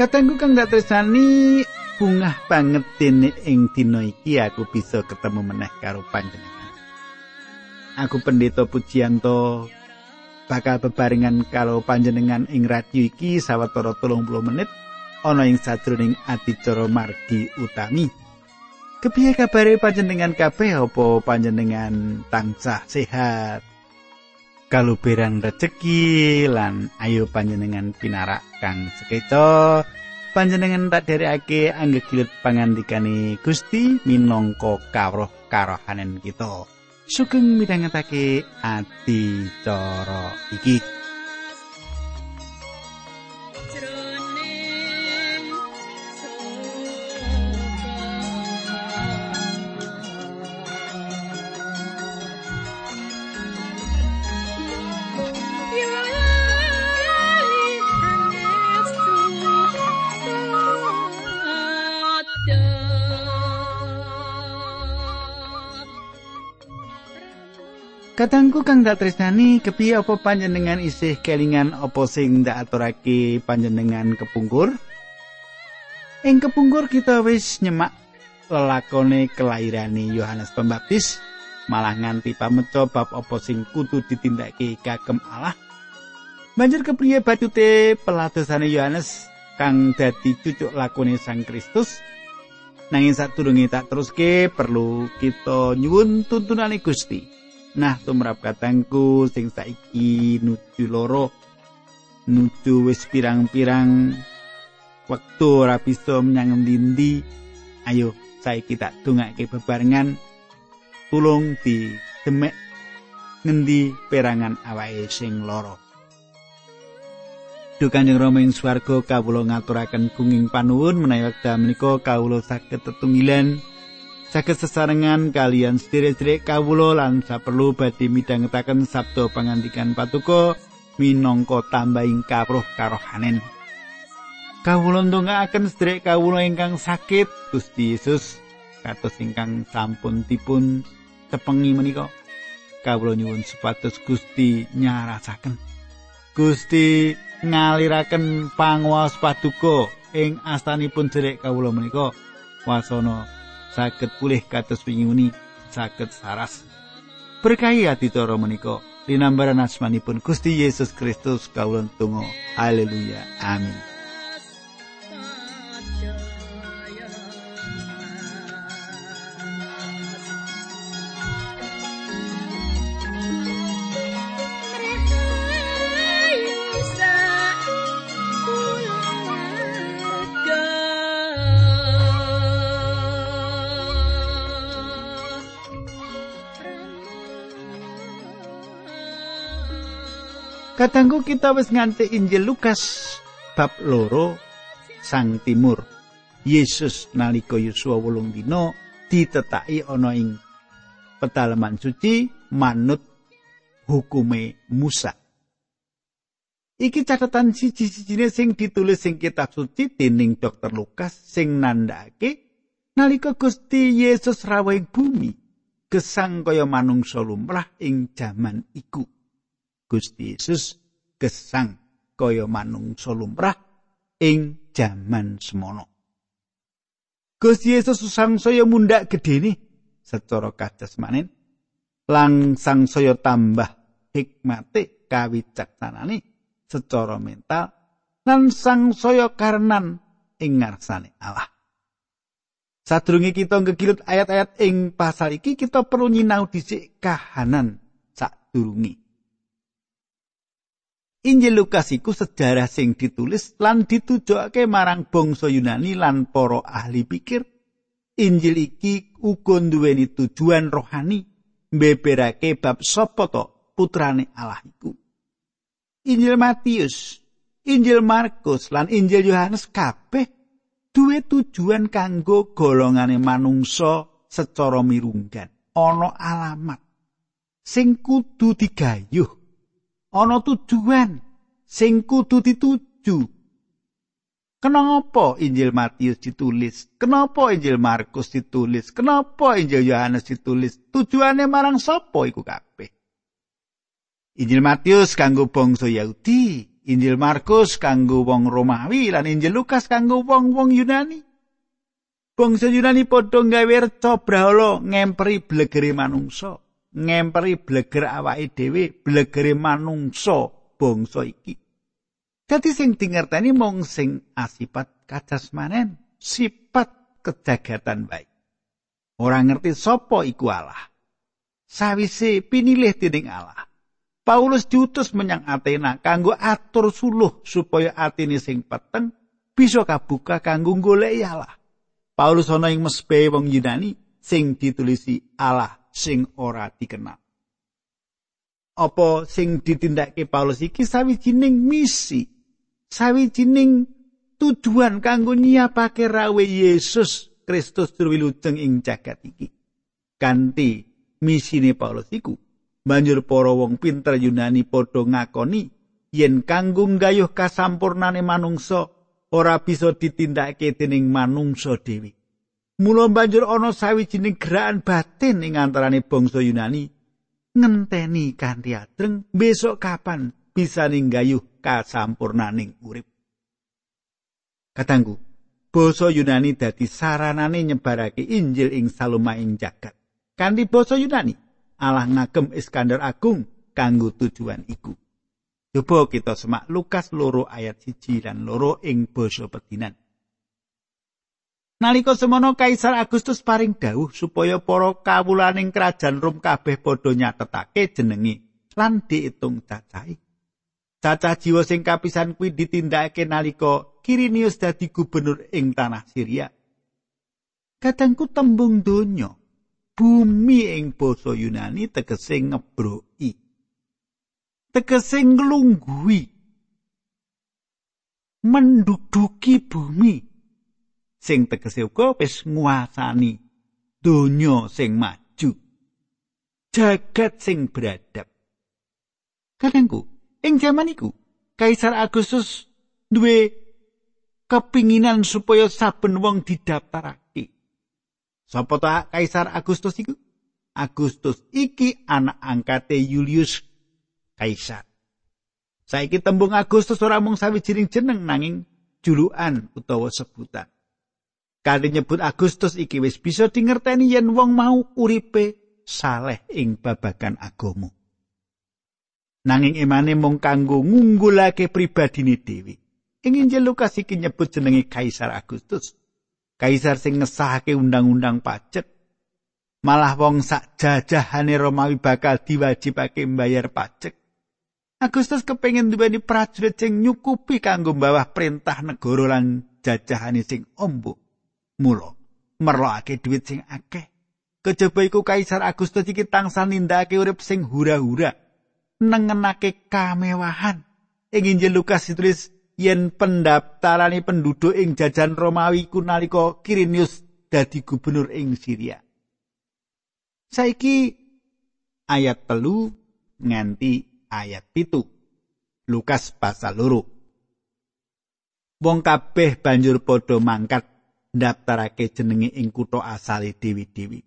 Katengku kang dak tresani bungah banget dene ing dina iki aku bisa ketemu meneh karo panjenengan. Aku pendeta Pujianto bakal bebarengan karo panjenengan ing radio iki sawetara 30 menit ana ing sajroning adicara margi utami. Kepiye kabare panjenengan kabeh apa panjenengan tansah sehat? Kaluberan rejeki lan ayo panjenengan pinarak kang sekeca panjenengan tak derekake anggegilut pangandikane Gusti minangka kawruh karohanen kita. Sugeng midhangetake ati cara iki. Katangku kang dak tresnani kepiye apa panjenengan isih kelingan apa sing dak aturake panjenengan kepungkur? Ing kepungkur kita wis nyemak lelakone kelairane Yohanes Pembaptis malah nganti pameco bab apa sing kudu ditindakake kagem Allah. Banjur kepriye bacute peladosane Yohanes kang dadi cucuk lakone Sang Kristus? Nanging sadurunge tak teruske perlu kita nyuwun tuntunane Gusti. Nah, tumrap katangku sing saiki nuju loro nuju wis pirang-pirang. Wektu ora bisa menyang ndi Ayo saiki tak dongake bebarengan. Tulung di demek ngendi perangan awake sing loro. Duh Kanjeng Rama ing swarga kawula ngaturaken gunging panuwun menawi wekdal menika kawula saged tetunggilan saged sesarengan kalian sederek-sederek kawula lan saperlu badhe midhangetaken sabda pangandikan patuko minangka tambahing kawruh karohanen. Kawula ndongaaken sederek kawula ingkang sakit Gusti Yesus kados ingkang sampun dipun tepengi menika. Kawula nyuwun supados Gusti nyarasaken. Gusti ngaliraken panguwas paduka ing astanipun sederek kawula menika wasana saged pulih kados wingi saged saras. Berkahi adicara menika linambaran asmanipun Gusti Yesus Kristus kawula tunggu haleluya. Amin Kadangku kita wis nganti Injil Lukas bab loro sang timur. Yesus nalika Yusua wolung dina ditetaki ana ing pedalaman suci manut hukume Musa. Iki catatan siji-sijine sing ditulis sing kitab suci dening dokter Lukas sing nandhake nalika Gusti Yesus rawuh bumi gesang kaya manungsa lumrah ing jaman iku. Gusti Yesus gesang kaya manungsa lumrah ing jaman semono. Gusti Yesus sangsaya mundhak gedene secara kadhasmanen lang sangsaya tambah hikmate kawicaksanane secara mental lan sangsaya karenan ing ngarsane Allah. Sadurunge kita ngegilut ayat-ayat ing pasal iki kita perlu nyinau dhisik kahanan sadurunge. Injil Lukas iku sejarah sing ditulis lan ditujokake marang bangsa Yunani lan para ahli pikir. Injil iki uga duweni tujuan rohani mbeberake bab sapa to putrane Allah iku. Injil Matius, Injil Markus lan Injil Yohanes kabeh duwe tujuan kanggo golongane manungsa secara mirunggan. Ana alamat sing kudu digayuh ana tujuan sing kudu dituju. Kenapa Injil Matius ditulis? Kenapa Injil Markus ditulis? Kenapa Injil Yohanes ditulis? Tujuane marang sapa iku kabeh? Injil Matius kanggo bangsa Yahudi, Injil Markus kanggo wong Romawi lan Injil Lukas kanggo wong-wong Yunani. Bangsa Yunani padha gawe reca brahala ngemperi blegere manungsa, ngemperi bleger awake dhewe, blegere manungsa bangsa iki. Dadi sing dingerteni mung sing asipat kajasmanen, sifat kejagatan baik. Ora ngerti sapa iku Allah. Sawise pinilih dening Allah, Paulus diutus menyang Athena kanggo atur suluh supaya atine sing peteng bisa kabuka kanggo golek Allah. Paulus ana ing mesbe wong Yunani sing ditulisi Allah sing ora dikenal. Apa sing ditindakake Paulus iki sawijining misi, sawijining tujuan kanggo nyiapake rawe Yesus Kristus durwilujeng ing jagat iki. Kanthi misine Paulus iku, banjur para wong pinter Yunani padha ngakoni yen kanggo gayuh kasampurnane manungsa ora bisa ditindakake dening manungsa dhewe. Mula banjur ana sawijining gerakan batin ing antarané bangsa Yunani ngenteni kanthi adreng besok kapan bisa ninggayuh kasampurnaning urip. Katanggu, basa Yunani dadi saranane nyebarake Injil ing salumahing jagat. Kanthi basa Yunani, Allah ngagem Iskandar Agung kanggo tujuan iku. Coba kita semak Lukas loro ayat siji dan loro ing basa pedinan. Nalika semono Kaisar Agustus paring dawuh supaya para kawulaning kerajaan Rom kabeh padha nyatetake jenenge lan diitung cacahe. Cacah jiwa sing kapisan kuwi ditindakake nalika Kirinius dadi gubernur ing tanah Syria. Katengku tembung donya, bumi ing basa Yunani tegese ngebroki. tegese nglungguhi menduduki bumi sing tegese uga wis nguasani donya sing maju jagat sing beradab kadangku ing jaman iku Kaisar Agustus duwe kepinginan supaya saben wong didaftarake sapa ta Kaisar Agustus iku Agustus iki anak angkate Julius kaisar. Saiki tembung Agustus ora mung sawijining jeneng nanging julukan utawa sebutan. Kali nyebut Agustus iki wis bisa dingerteni yen wong mau uripe saleh ing babagan agama. Nanging imane mung kanggo ngunggulake pribadine dhewe. Ing Injil Lukas iki nyebut jenenge Kaisar Agustus. Kaisar sing ngesahake undang-undang pajak. Malah wong sak jajahane Romawi bakal diwajibake mbayar pajak. Agustus kepengin duweni prajurit sing nyukupi kanggo bawah perintah negara lan jajahane sing ombo. Mula merlokake dhuwit sing akeh. Kejaba iku Kaisar Agustus iki tansah nindakake urip sing hura-hura, nengenake kamewahan. Ing Injil Lukas ditulis yen pendaftarane penduduk ing jajan Romawi ku nalika Kirinius dadi gubernur ing Syria. Saiki ayat telu nganti ayat pitu. Lukas pasal loro. Wong kabeh banjur padha mangkat ndaftarake jenenge ing kutha asale dewi-dewi.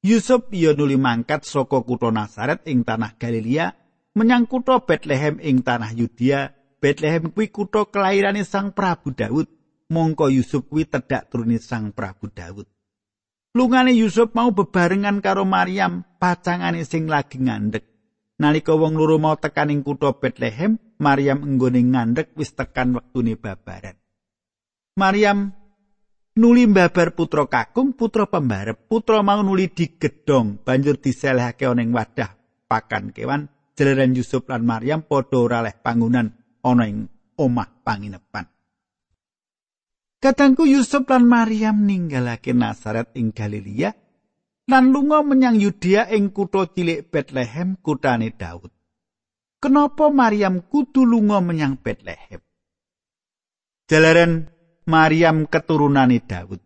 Yusuf ya nuli mangkat saka kutha Nazaret ing tanah Galilea menyang kutha Bethlehem ing tanah Yudea. Bethlehem kuwi kutha kelairane Sang Prabu Daud. Mongko Yusuf kuwi tedhak turune Sang Prabu Daud. Lungane Yusuf mau bebarengan karo Maryam, pacangane sing lagi ngandhek. Nalika wong loro mau tekan ing kutha Bethlehem, Maryam enggone ngandhek wis tekan wektune babaran. Maryam nuli mbabar putra kakung, putra pembarep. Putra mau nuli digedhong, banjur diselehake ana ing wadah pakan kewan. Jeleran Yusuf lan Maryam padha ora leh pangunan ana ing omah panginepan. Katangku Yusuf lan Maryam ninggalake Nazaret ing Galilea lan lunga menyang Yudea ing kutha cilik Bethlehem kutane Daud. Kenapa Maryam kudu lunga menyang Bethlehem? Jalaran Maryam keturunane Daud.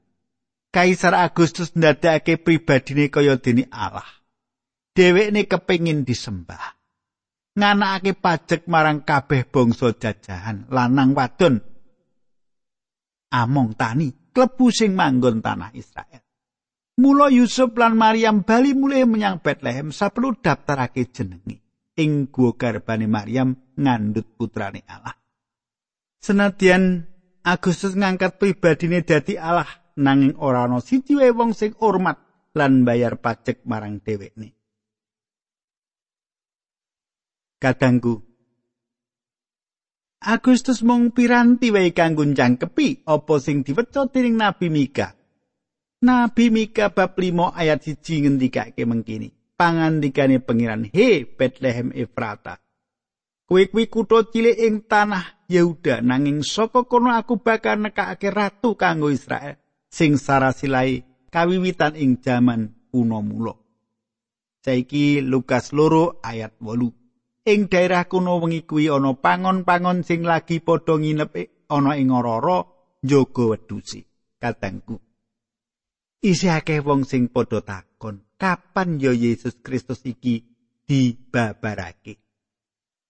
Kaisar Agustus ndadekake pribadine kaya dene Allah. Dhewekne kepingin disembah. Nganakake pajak marang kabeh bangsa jajahan lanang wadon. Among tani klebu sing manggon tanah Israel. Mula Yusuf lan Maryam bali mulih menyang Bethlehem saperlu daftarake jenenge. Ing guwa garbane Maryam ngandut putrane Allah. Senadyan Agustus ngangkat pribadine dadi Allah nanging ora ana siji wong sing hormat lan bayar pajak marang dhewekne. Kadangku Agustus mung piranti wae kanggo jangkepi apa sing diweca dening Nabi Mika. Nabi Mika bab 5 ayat 1 ngendikake mengkini. Pangandikane pengiran, "He Bethlehem Efrata, Kuwi kuwi kutha cilik ing tanah Yehuda nanging saka kono aku bakal nekake ratu kanggo Israel sing sarasilai kawiwitan ing jaman kuno mula. Saiki Lukas loro ayat 8. Ing daerah kuno wengi kuwi ana pangon-pangon sing lagi padha nginep ana ing ora-ora njaga wedhusi. Katengku. Isih akeh wong sing padha takon, kapan ya Yesus Kristus iki dibabarake?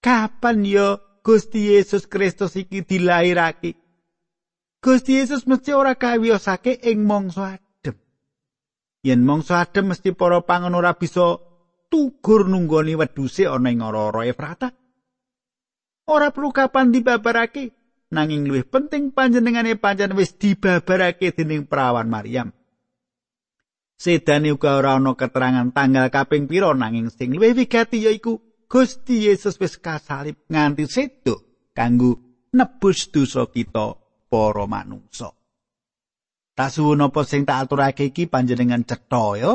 kapan yo Gusti Yesus Kristus iki dilairake. Gusti Yesus mesti ora kawiyosake ing mangsa adem yen mangsa adem mesti para pangon ora bisa tugur nunggoni wedhuse ana ing ora-ora Efrata. Ora perlu kapan dibabarake nanging luwih penting panjenengane pancen wis dibabarake dening perawan Maryam. Sedane uga ora ana keterangan tanggal kaping pira nanging sing luwih wigati yaiku Gusti Yesus wis kasalib nganti sedo kanggo nebus dosa kita para manungsa. Tasuwun apa sing tak aturake iki panjenengan cetha ya?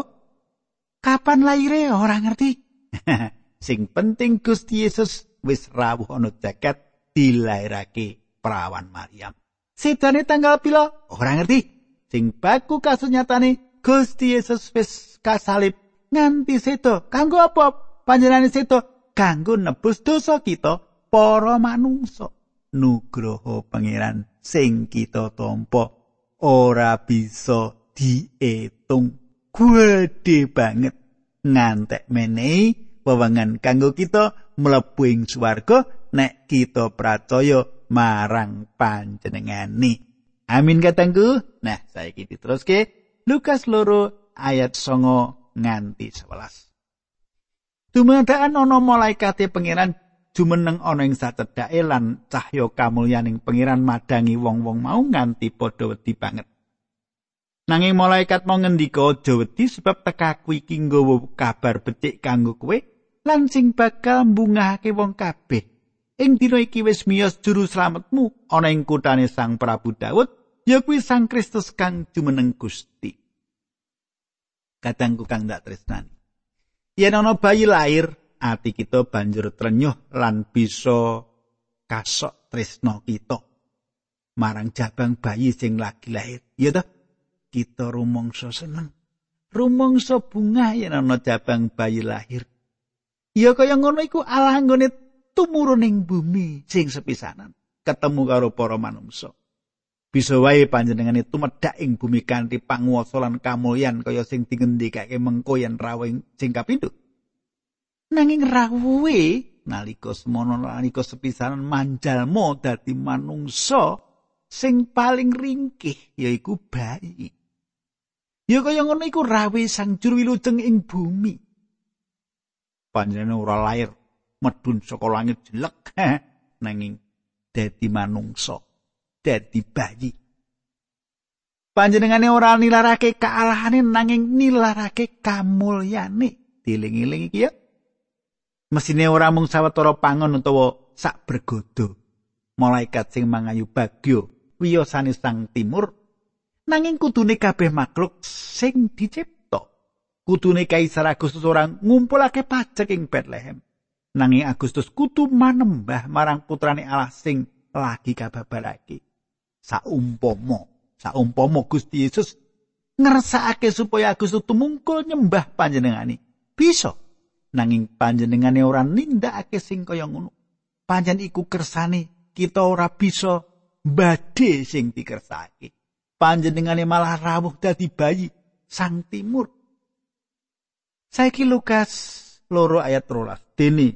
Kapan laire ora ngerti. sing penting Gusti Yesus wis rawuh ana jagat dilairake perawan Maryam. Sedane tanggal pila ora ngerti. Sing baku kasunyatane Gusti Yesus wis kasalib nganti sedo. Kanggo apa panjenengane sedo? Kanggo nebus dosa kita para manungsa. Nugroho pangeran sing kita tampa ora bisa diitung. Gede banget. Ngantek menehi wewengan kanggo kita mlebu ing swarga nek kita percaya marang panjenengane. Amin katangku nah saiki diteruske Lukas loro ayat songo nganti 11 Dumadakan ana malaikate pangeran jumeneng ana ing sacedhake lan cahya kamulyaning pangeran madangi wong-wong mau nganti padha wedi banget. Nanging malaikat mau ngendika aja wedi sebab tekaku iki nggawa kabar becik kanggo kowe lan sing bakal mbungahake wong kabeh. Ing dina iki wis miyos juru slametmu ana ing kutane Sang Prabu Daud, ya kuwi Sang Kristus kang jumeneng Gusti. Katangku kang dak tresnani. Yen ana bayi lair ati kita banjur trenyuh lan bisa kasok tresno kita. Marang jabang bayi sing lagi lahir. Ya toh? Kita rumangsa seneng. Rumangsa bunga yen ana jabang bayi lahir. Ya kaya ngono iku Allah nggone tumurun ing bumi sing sepisanan. Ketemu karo para manungsa bisa wae panjenengane tumedhak ing bumi kanthi panguwasa lan kamulyan kaya sing dingendikake mengko yen rawuh sing kapindho. Nanging rawuhe nalika semono nalika sepisanan manjalmo dadi manungsa sing paling ringkih yaiku bayi. Ya kaya ngono iku rawe sang juru wilujeng ing bumi. Panjenengane ora lair medun saka langit jelek nanging dadi manungsa dadi bayi panjenengane ora nilarake kaalahane nanging nilarake kamulyane. Diling-iling iki ya. Mesine ora mung sawetara pangon utawa sak bergodo. Malaikat sing mangayu bagyo wiyosane sang timur. Nanging kudune kabeh makhluk sing dicipta. Kudune kaisar Agustus orang ngumpulake pajak ing Bethlehem nanging Agustus kudu manembah marang putrane Allah sing lagi kababarake saumpama saumpama Gusti Yesus ngersakake supaya Agustus tumungkul nyembah panjenengane. Bisa. Nanging panjenengane ora nindakake sing kaya ngono. Panjen iku kersane kita ora bisa badhe sing dikersake. Panjenengane malah rawuh dadi bayi sang timur. Saiki Lukas loro ayat rolas. Dene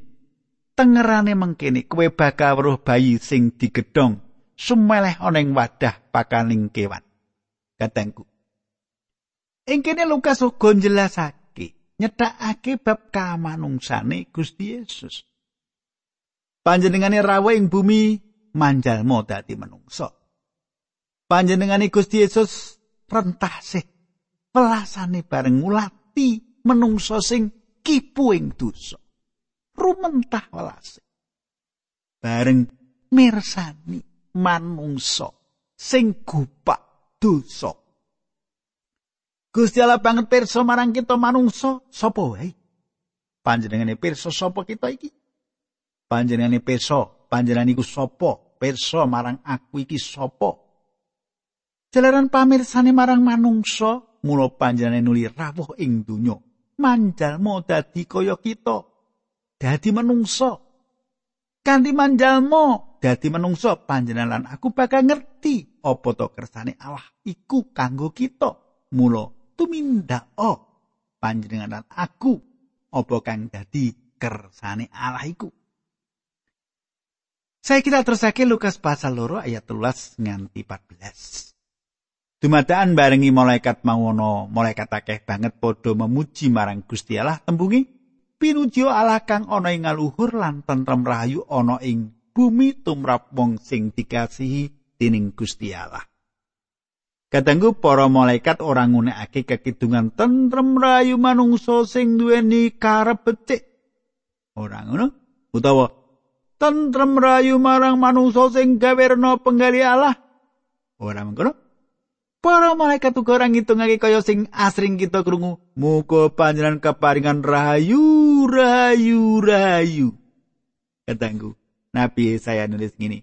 tengerane mengkene kowe bakal weruh bayi sing digedhong sumeleh ana ing wadah pakaning kewan katengku ing kene Lukas uga njelasake nyethakake bab kamanungsane Gusti Yesus panjenengane rawuh ing bumi manjalma dadi manungsa. Panjenengane Gusti Yesus rentasih welasane bareng ngulati manungsa sing kipu ing dosa. Rumentah welase. Bareng mirsani manungsa sing gupak dosa. Gusti Allah banget pirsa marang kita manungsa sapa wae. Panjenengane pirsa sapa kita iki? Panjenengane pirsa, panjenengan iku sapa? Pirsa marang aku iki sapa? Jalaran pamirsane marang manungsa, mula panjenengane nuli rawuh ing donya. Manjalma dadi kaya kita. Dadi manungsa. Kanthi manjalma dadi manungsa panjenengan aku bakal ngerti apa to kersane Allah iku kanggo kita. Mula tumindak oh panjenengan aku apa kang dadi kersane Allah iku. Saya kita terusake Lukas pasal loro ayat 13 nganti 14. Dumadaan barengi malaikat mawono, malaikat akeh banget padha memuji marang Gusti Allah tembungi pinuji Allah kang ana ing ngaluhur lan tentrem rahayu ana ing bumi tumrap wong sing dikasihi dening Gusti Allah. Kadangku para malaikat ora ngunekake kekidungan tentrem rahayu manungsa sing duweni karep becik. Ora ngono? Utawa tentrem rahayu marang manungsa sing gawe rena penggali Allah. Ora ngono? Para malaikat uga ora ngitungake kaya sing asring kita krungu. Muga panjenengan keparingan rahayu, rahayu, rahayu. Katanggu, Nabi saya nulis gini.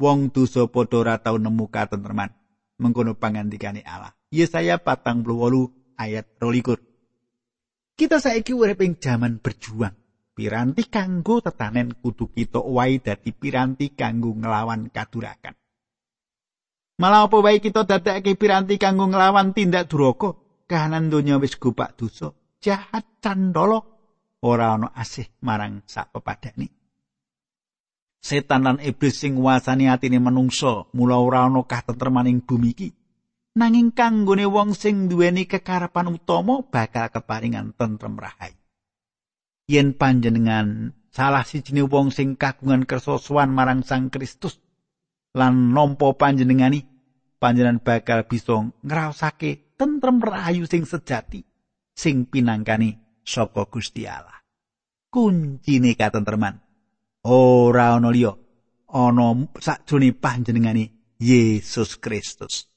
Wong dosa padha ora tau nemu katentreman. Mengkono pangandikane Allah. Yesaya patang puluh ayat rolikur. Kita saiki urip ing jaman berjuang. Piranti kanggo tetanen kudu kita wae dadi piranti kanggo nglawan kadurakan. Malah apa wae kita dadekake piranti kanggo nglawan tindak duraka, kahanan donya wis gupak dosa, jahat candala, ora ana asih marang sak pepadane. Setan lan iblis sing nguasani atine manungsa, mula ora ana katentreman ing bumi iki. Nanging kanggone wong sing duweni kekarepan utama bakal keparingan tentrem rahayu. Yen panjenengan salah sijine wong sing kagungan kersa marang Sang Kristus, lan nampa panjenengani panjenengan bakal bisa ngrasake tentrem rahayu sing sejati sing pinangkani saka Gusti Allah. Kuncine katentreman ora ana liya ana sakjroning panjenengani Yesus Kristus.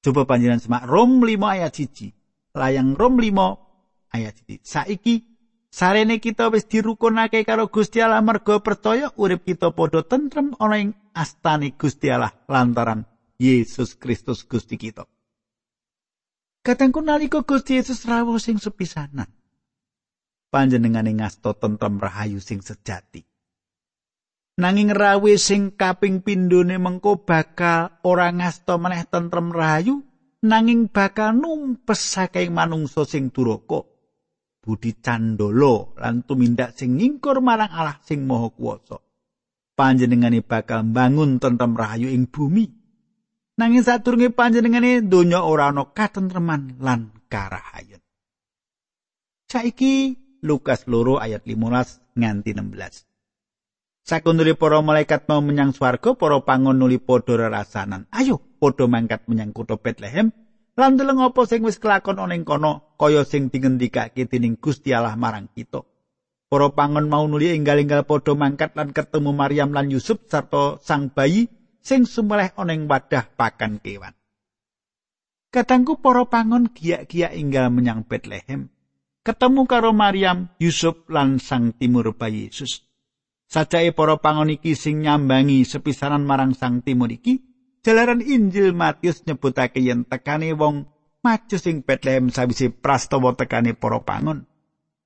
Coba panjenengan semak Rom 5 ayat 1. Layang Rom 5 ayat 1. Saiki Sarene kita wis dirukunake karo Gusti Allah merga percaya urip kita padha tentrem ana ing astane Gusti Allah lantaran Yesus Kristus Gusti kita. Katengku nalika Gusti Yesus rawuh sing sepisanan. Panjenengane ngasto tentrem rahayu sing sejati. Nanging rawuh sing kaping pindhone mengko bakal ora ngasto meneh tentrem rahayu nanging bakal numpes saking manungsa sing duraka. budi candolo lan tumindak sing ngingkur marang Allah sing maha kuwasa. Panjenengane bakal bangun tentrem rahayu ing bumi. Nanging sadurunge panjenengane donya ora ana katentreman lan karahayun. Saiki Lukas loro ayat 15 nganti 16. Sakundure para malaikat mau menyang swarga, para pangon nuli padha rasanan. Ayo padha mangkat menyang kutha Bethlehem lan deleng apa sing wis kelakon ana ing kono kaya sing dingendikake dening Gusti Allah marang kita. Para pangon mau nuli enggal-enggal padha mangkat lan ketemu Maryam lan Yusuf sarta sang bayi sing sumeleh ana ing wadah pakan kewan. Katangku para pangon giyak-giyak enggal menyang Bethlehem. Ketemu karo Maryam, Yusuf lan sang timur bayi Yesus. Sajake para pangon iki sing nyambangi sepisanan marang sang timur iki, Jalaran Injil Matius nyebutake yen tekane wong Majus ing Bethlehem sawise prastawa tekane para pangon.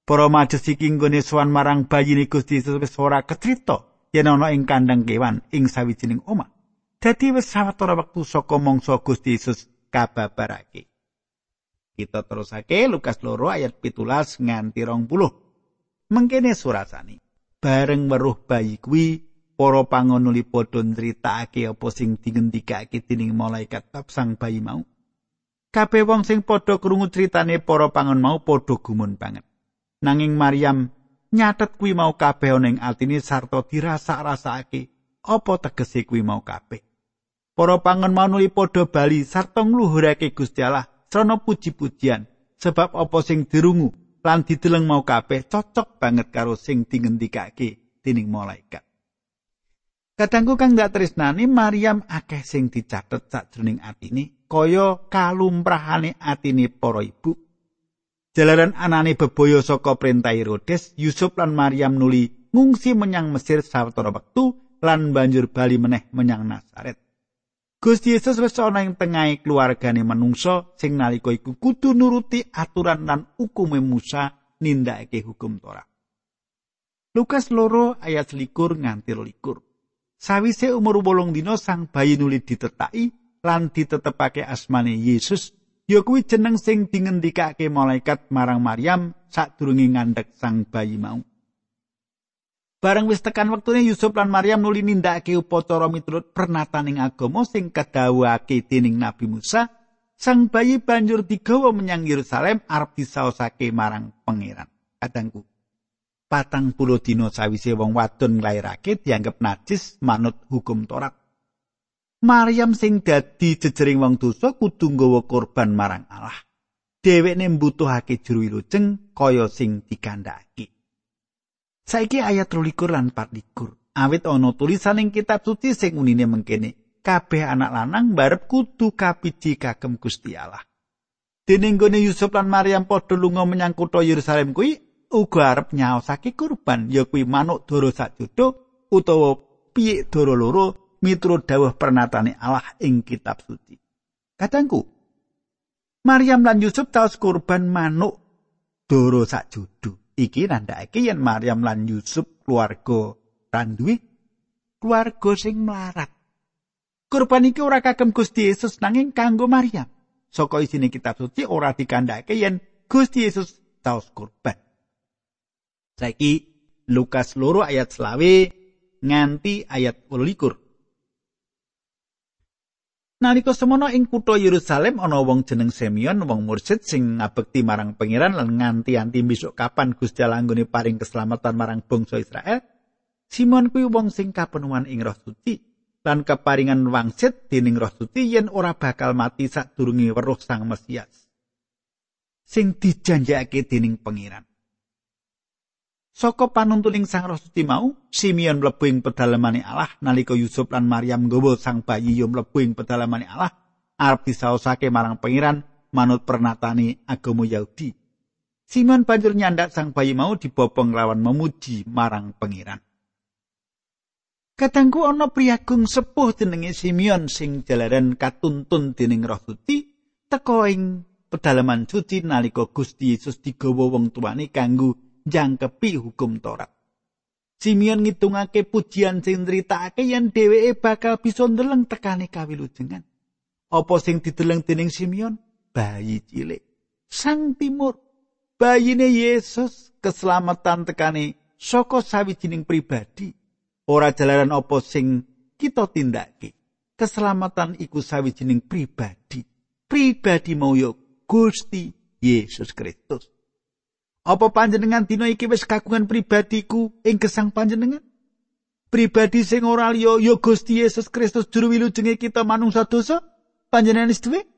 Para Majus iki nggone sowan marang bayine Gusti Yesus wis ora kecrita yen ana ing kandang kewan ing sawijining omah. Dadi wis sawetara wektu saka mangsa Gusti Yesus kababarake. Kita terusake Lukas loro ayat pitulas nganti rong puluh. Mengkene surasani. Bareng weruh bayi kuwi para pangonuli padha nritakake apa sing dingendikake dening malaikat bab sang bayi mau. Kabeh wong sing padha krungu critane para pangon mau padha gumun banget. Nanging Maryam nyatet kuwi mau kabeh ana ing atine sarta dirasa-rasake apa tegese kuwi mau kabeh para pangon mau nuli padha bali sarta ngluhurake Gusti Allah puji-pujian sebab apa sing dirungu lan dideleng mau kabeh cocok banget karo sing dingendikake dening malaikat Kadangku kang dak tresnani Maryam akeh sing dicatet sajroning atine kaya kalumprahane atine para ibu Jalaran anane bebaya saka perintah Herodes, Yusuf lan Maryam nuli ngungsi menyang Mesir sawetara wektu lan banjur bali meneh menyang Nazaret. Gusti Yesus wis ana ing tengahe keluargane manungsa sing nalika iku kudu nuruti aturan lan hukume Musa nindakake hukum Torah. Lukas loro ayat likur nganti likur. Sawise umur wolung dina sang bayi nuli ditetaki lan ditetepake asmane Yesus ya kuwi jeneng sing dingendikake malaikat marang Maryam sadurunge ngandhek sang bayi mau. Bareng wis tekan wektune Yusuf lan Maryam nuli nindakake upacara miturut pernataning agama sing kadhawuhake dening Nabi Musa, sang bayi banjur digawa menyang Yerusalem arep disaosake marang pangeran. Kadangku. Patang puluh dino sawise wong wadon nglairake dianggep najis manut hukum Torat. Maryam sing dadi jejering wong dosa kudu nggawa korban marang Allah. Dheweke mbutuhake juru wilujeng kaya sing dikandhaki. Saiki ayat 23 lan 24. Awit ana tulisan ing kitab suci sing unine mengkene, kabeh anak lanang barep kudu kapiji kagem Gusti Allah. Dene nggone Yusuf lan Maryam padha lunga menyang kutha Yerusalem kuwi uga arep nyaosake kurban ya kuwi manuk doro sak utawa piye doro loro miturut dawuh pernatane Allah ing kitab suci. Katangku, Maryam lan Yusuf taus kurban manuk doro sak judu. Iki nandhake yen Maryam lan Yusuf keluarga randuwe keluarga sing melarat. Kurban iki ora kagem Gusti Yesus nanging kanggo Maryam. Saka isine kitab suci ora dikandhake yen Gusti Yesus taus kurban. Saiki Lukas loro ayat selawe nganti ayat 28. Nalika semono ing kutha Yerusalem ana wong jeneng Simeon, wong mursid sing ngabekti marang pangeran lan nganti-anti besok kapan Gusti Allah nggone paring keselamatan marang bangsa Israel. Simon kuwi wong sing kapenuhan ing Roh Suci lan keparingan wangsit dening Roh Suci yen ora bakal mati sadurunge weruh Sang Mesias. Sing dijanjake dening pangeran. Saka panuntuning Sang Roh Suci mau, Simeon mlebu ing pedalamane Allah nalika Yusuf lan Maryam nggawa sang bayi yo mlebu ing pedalamane Allah arep disaosake marang pangeran manut pernatane agama Yahudi. Simeon banjur nyandak sang bayi mau dibopong lawan memuji marang pangeran. Katangku ana priagung sepuh jenenge Simeon sing jalaran katuntun dening Roh Suci teka ing pedalaman suci nalika Gusti Yesus digawa wong tuane kanggo jangkepi hukum Torat. Simeon ngitungake pujian sing critakake yen dheweke bakal bisa ndeleng tekane kawilujengan. Apa sing dideleng dening Simeon? Bayi cilik. Sang Timur. Bayine Yesus keselamatan tekane saka sawijining pribadi. Ora jalaran apa sing kita tindake. Keselamatan iku sawijining pribadi. Pribadi mau yo Gusti Yesus Kristus. Apa panjenengan dina iki wis kagungan pribadiku ing gesang panjenengan? Pribadi sing ora liya ya Gusti Yesus Kristus juru wilujenge kita manungsa dosa? Panjenengan wis duwe?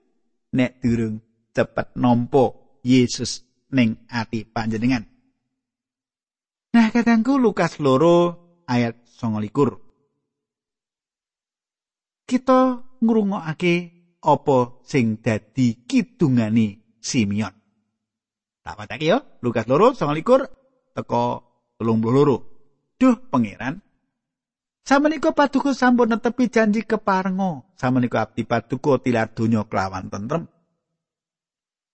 Nek durung cepet nampa Yesus ning ati panjenengan. Nah, kadangku Lukas loro ayat 29. Kita ngrungokake apa sing dadi kidungane Simeon. Tak watake yo, Lukas loro likur teko telung loro. Duh, pangeran. Samenika paduka sampun netepi janji keparenga. Samenika abdi paduka tilar donya kelawan tentrem.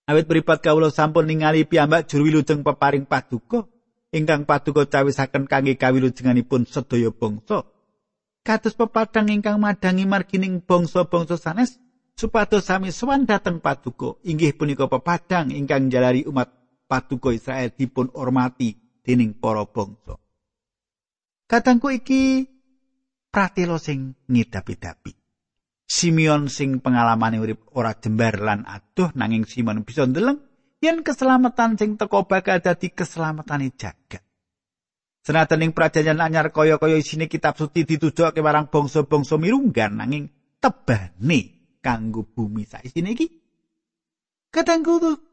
Awit pripat kawula sampun ningali piyambak juru wilujeng peparing paduka ingkang paduka cawisaken kangge kawilujenganipun sedaya bangsa. Kados pepadang ingkang madangi margining bangsa-bangsa sanes supados sami sowan dhateng paduka inggih punika pepadang ingkang jalari umat paduka Israel dipun hormati dening para bangsa. Katangku iki pratela sing ngidapi-dapi. Simeon sing pengalamane urip ora jembar lan adoh nanging Simeon bisa ndeleng yen keselamatan sing teko bakal dadi keselamatane jagat. Senajan ing prajanjian anyar kaya-kaya isine kitab suci ditujokake marang bangsa-bangsa mirunggan nanging tebane kanggo bumi saisine iki. Katangku tuh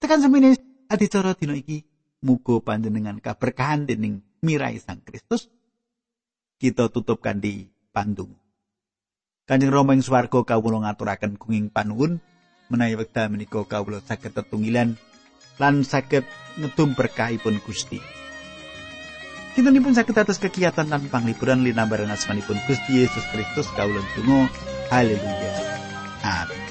tekan semene adicara dina iki muga panjenengan kaberkahan dening mirai Sang Kristus. Kita tutup kanthi pandung. Kanjeng Rama ing swarga kawula ngaturaken kenging panuwun menawi wekdal menika kawula saged tetunggilan lan saged ngedum berkahipun Gusti. Kintenipun saged atas kegiatan lan panglipuran linambaran asmanipun Gusti Yesus Kristus kawula tunggu. Haleluya. Amin.